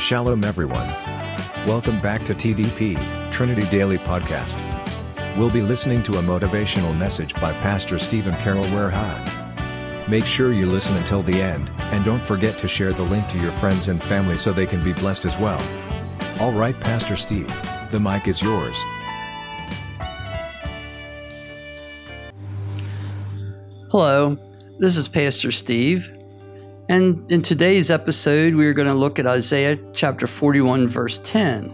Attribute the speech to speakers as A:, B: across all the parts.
A: Shalom, everyone. Welcome back to TDP, Trinity Daily Podcast. We'll be listening to a motivational message by Pastor Stephen Carroll Werha. Make sure you listen until the end, and don't forget to share the link to your friends and family so they can be blessed as well. All right, Pastor Steve, the mic is yours.
B: Hello, this is Pastor Steve, and in today's episode, we are going to look at Isaiah chapter 41, verse 10.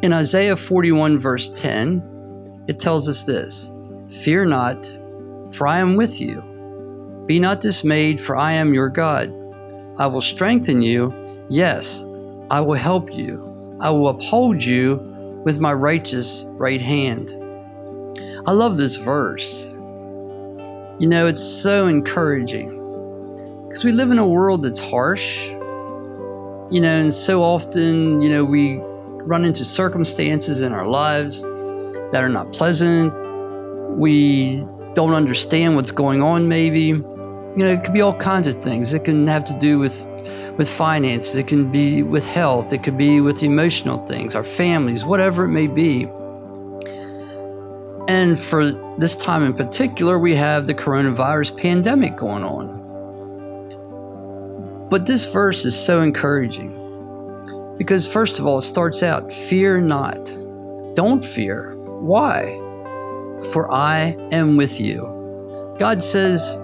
B: In Isaiah 41, verse 10, it tells us this Fear not, for I am with you. Be not dismayed, for I am your God. I will strengthen you. Yes, I will help you. I will uphold you with my righteous right hand. I love this verse. You know, it's so encouraging because we live in a world that's harsh, you know, and so often, you know, we run into circumstances in our lives that are not pleasant. We don't understand what's going on, maybe. You know, it could be all kinds of things. It can have to do with with finances, it can be with health, it could be with emotional things, our families, whatever it may be. And for this time in particular, we have the coronavirus pandemic going on. But this verse is so encouraging because, first of all, it starts out fear not. Don't fear. Why? For I am with you. God says,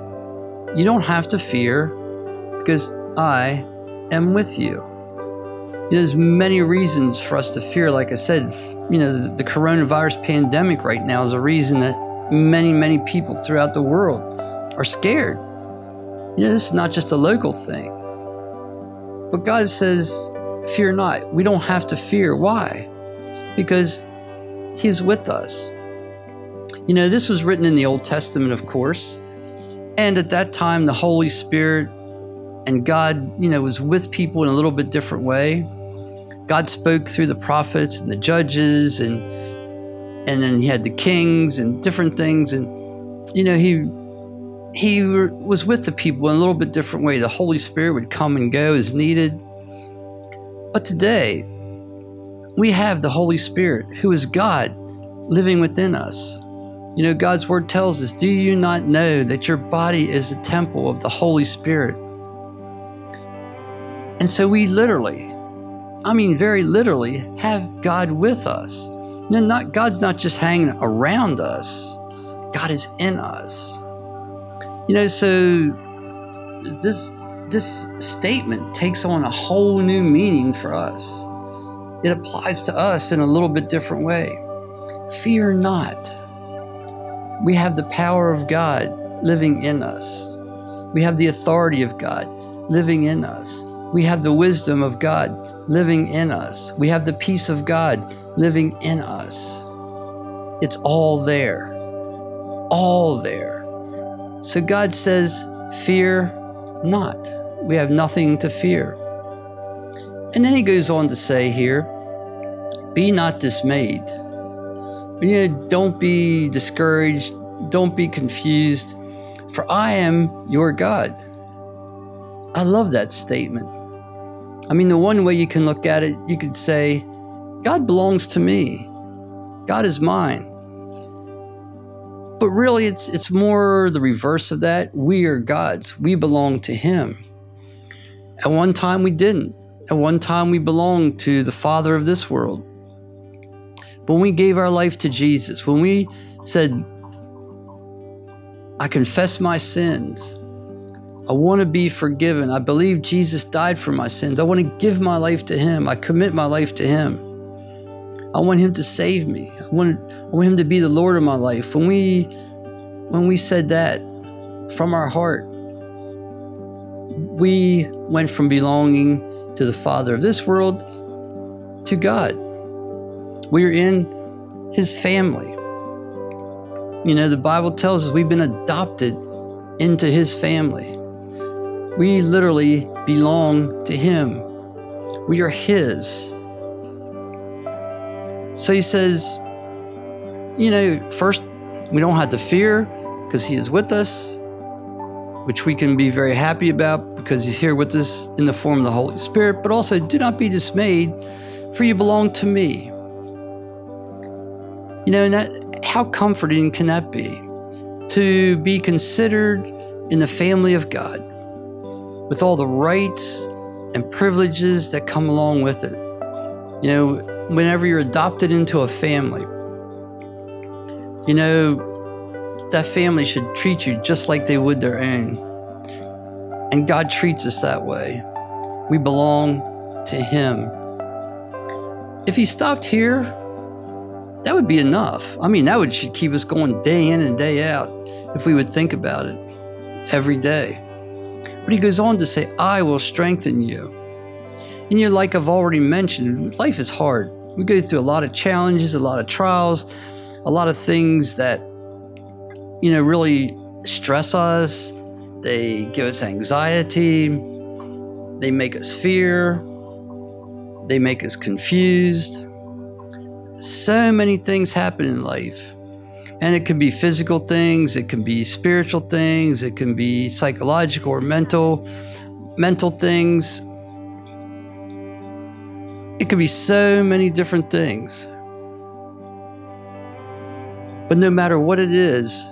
B: You don't have to fear because I am with you. There's many reasons for us to fear. Like I said, you know, the, coronavirus pandemic right now is a reason that many, many people throughout the world are scared. You know, this is not just a local thing. But God says, fear not. We don't have to fear. Why? Because He's with us. You know, this was written in the Old Testament, of course. And at that time, the Holy Spirit and God, you know, was with people in a little bit different way. God spoke through the prophets and the judges and and then he had the kings and different things and you know he he was with the people in a little bit different way. The Holy Spirit would come and go as needed. But today, we have the Holy Spirit, who is God, living within us. You know, God's word tells us, Do you not know that your body is a temple of the Holy Spirit? And so we literally, I mean, very literally, have God with us. Know, not, God's not just hanging around us, God is in us. You know, so this this statement takes on a whole new meaning for us. It applies to us in a little bit different way. Fear not. We have the power of God living in us. We have the authority of God living in us. We have the wisdom of God living in us. We have the peace of God living in us. It's all there. All there. So God says, Fear not. We have nothing to fear. And then he goes on to say here, Be not dismayed. You know, don't be discouraged. Don't be confused. For I am your God. I love that statement. I mean, the one way you can look at it, you could say, God belongs to me. God is mine. But really, it's, it's more the reverse of that. We are God's. We belong to Him. At one time, we didn't. At one time, we belonged to the Father of this world. But when we gave our life to Jesus, when we said, I confess my sins, I want to be forgiven. I believe Jesus died for my sins. I want to give my life to Him. I commit my life to Him. I want Him to save me. I want, I want Him to be the Lord of my life. When we, when we said that from our heart, we went from belonging to the Father of this world to God. We are in His family. You know, the Bible tells us we've been adopted into His family. We literally belong to Him. We are His. So He says, you know, first, we don't have to fear because He is with us. which we can be very happy about because He's here with us in the form of the Holy Spirit, but also do not be dismayed, for you belong to me. You know, and that, how comforting can that be? To be considered in the family of God with all the rights and privileges that come along with it. You know, whenever you're adopted into a family, you know, that family should treat you just like they would their own. And God treats us that way. We belong to Him. If He stopped here, that would be enough. I mean, that would should keep us going day in and day out if we would think about it every day. But he goes on to say, I will strengthen you. And you know, like I've already mentioned, life is hard. We go through a lot of challenges, a lot of trials, a lot of things that, you know, really stress us. They give us anxiety. They make us fear. They make us confused. So many things happen in life. And it can be physical things, it can be spiritual things, it can be psychological or mental mental things. It could be so many different things. But no matter what it is,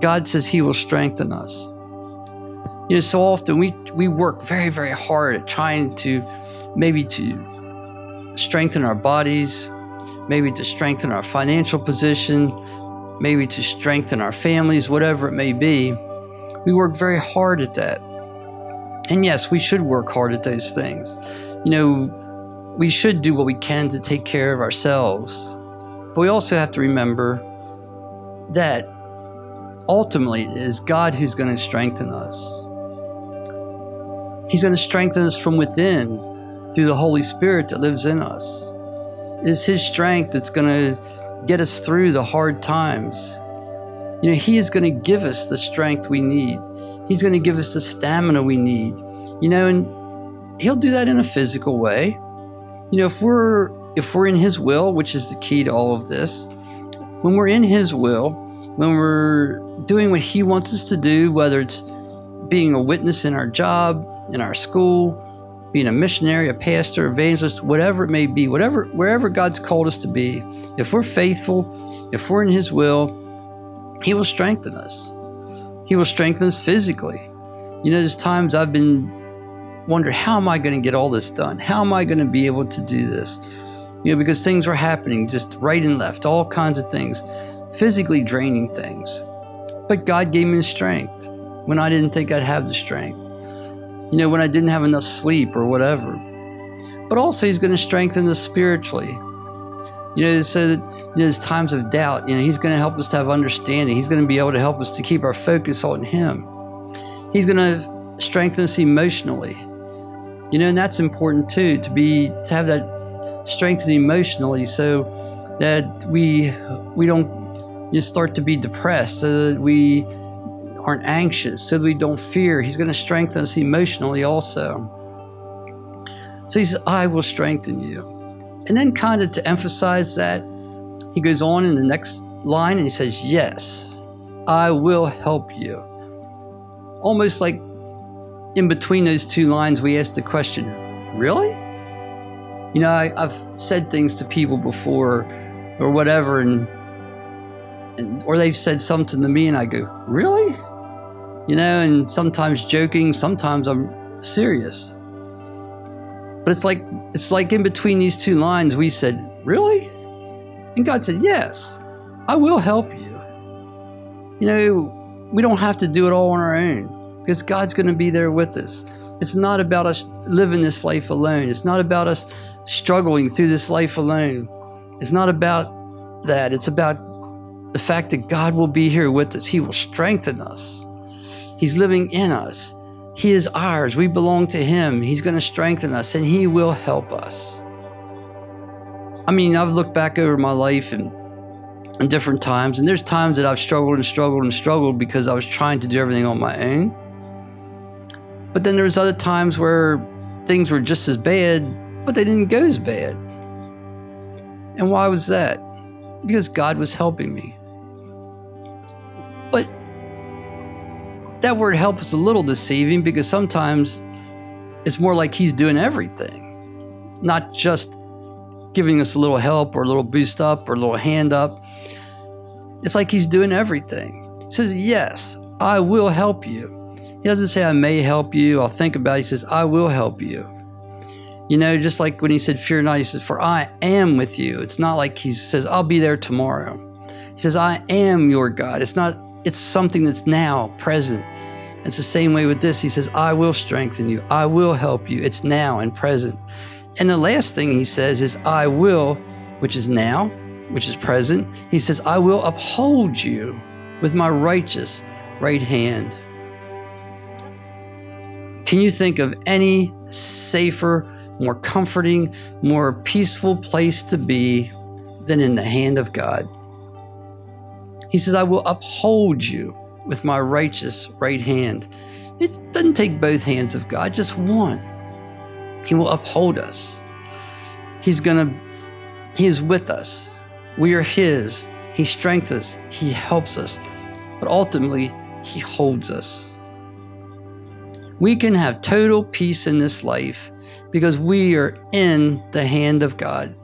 B: God says He will strengthen us. You know, so often we, we work very, very hard at trying to maybe to strengthen our bodies, maybe to strengthen our financial position, maybe to strengthen our families, whatever it may be. We work very hard at that. And yes, we should work hard at those things. You know, we should do what we can to take care of ourselves. But we also have to remember that ultimately it is God who's going to strengthen us. He's going to strengthen us from within through the Holy Spirit that lives in us. Is His strength that's going to get us through the hard times. You know, He is going to give us the strength we need. He's going to give us the stamina we need. You know, and He'll do that in a physical way. You know, if we're if we're in His will, which is the key to all of this, when we're in His will, when we're doing what He wants us to do, whether it's being a witness in our job, in our school, being a missionary, a pastor, evangelist, whatever it may be, whatever wherever God's called us to be, if we're faithful, if we're in His will, He will strengthen us. He will strengthen us physically. You know, there's times I've been wondering, how am I going to get all this done? How am I going to be able to do this? You know, because things were happening just right and left, all kinds of things, physically draining things. But God gave me the strength when I didn't think I'd have the strength you know, when I didn't have enough sleep or whatever. But also, He's going to strengthen us spiritually. You know, so that you know, there's times of doubt. You know, He's going to help us to have understanding. He's going to be able to help us to keep our focus on Him. He's going to strengthen us emotionally. You know, and that's important too to be to have that strengthen emotionally, so that we we don't know, start to be depressed, so that we aren't anxious, so that we don't fear. He's going to strengthen us emotionally also. So he says, I will strengthen you. And then, kind of to emphasize that, he goes on in the next line and he says, Yes, I will help you. Almost like in between those two lines, we ask the question, Really? You know, I, have said things to people before or whatever, and, and or they've said something to me, and I go, Really? You know, and sometimes joking, sometimes I'm serious. But it's like it's like in between these two lines we said, "Really?" And God said, "Yes. I will help you." You know, we don't have to do it all on our own because God's going to be there with us. It's not about us living this life alone. It's not about us struggling through this life alone. It's not about that. It's about the fact that God will be here with us. He will strengthen us. He's living in us. He is ours. We belong to Him. He's going to strengthen us and He will help us. I mean, I've looked back over my life and in different times, and there's times that I've struggled and struggled and struggled because I was trying to do everything on my own. But then there's other times where things were just as bad, but they didn't go as bad. And why was that? Because God was helping me. But that word help is a little deceiving because sometimes it's more like He's doing everything, not just giving us a little help or a little boost up or a little hand up. It's like He's doing everything. He says, Yes, I will help you. He doesn't say, I may help you, I'll think about it. He says, I will help you. You know, just like when he said, Fear not, he says, For I am with you. It's not like he says, I'll be there tomorrow. He says, I am your God. It's not, it's something that's now present. It's the same way with this. He says, I will strengthen you. I will help you. It's now and present. And the last thing he says is, I will, which is now, which is present. He says, I will uphold you with my righteous right hand. Can you think of any safer, more comforting, more peaceful place to be than in the hand of God. He says, I will uphold you with my righteous right hand. It doesn't take both hands of God, just one. He will uphold us. He's going to, He is with us. We are His. He strengthens us. He helps us. But ultimately, He holds us. We can have total peace in this life because we are in the hand of God.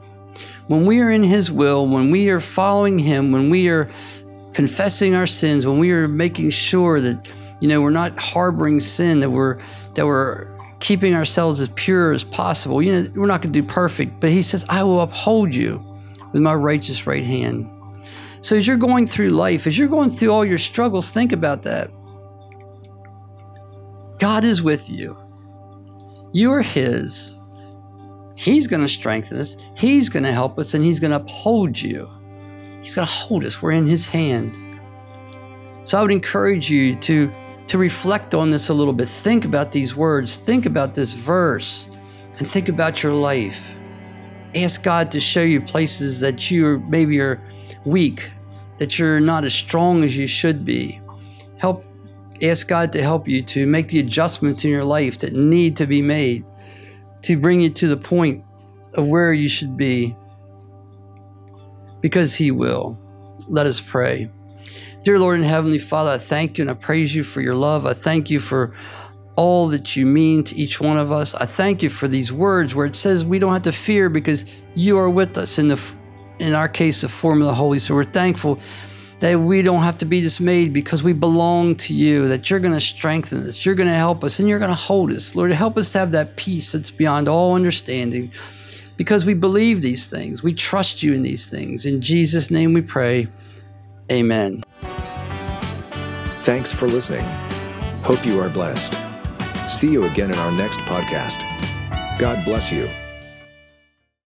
B: When we are in His will, when we are following Him, when we are confessing our sins, when we are making sure that you know we're not harboring sin, that we're that we're keeping ourselves as pure as possible. You know, we're not going to do perfect, but He says, "I will uphold you with my righteous right hand." So as you're going through life, as you're going through all your struggles, think about that. God is with you. You are His. He's going to strengthen us, He's going to help us, and He's going to uphold you. He's going to hold us. We're in His hand. So I would encourage you to, to reflect on this a little bit. Think about these words, think about this verse, and think about your life. Ask God to show you places that you maybe are weak, that you're not as strong as you should be. Help ask God to help you to make the adjustments in your life that need to be made to bring you to the point of where you should be because He will. Let us pray. Dear Lord and Heavenly Father, I thank you and I praise you for your love. I thank you for all that you mean to each one of us. I thank you for these words where it says we don't have to fear because you are with us in the in our case the form of the Holy. So we're thankful that we don't have to be dismayed because we belong to you, that you're going to strengthen us, you're going to help us, and you're going to hold us. Lord, help us to have that peace that's beyond all understanding because we believe these things. We trust you in these things. In Jesus' name we pray. Amen.
A: Thanks for listening. Hope you are blessed. See you again in our next podcast. God bless you.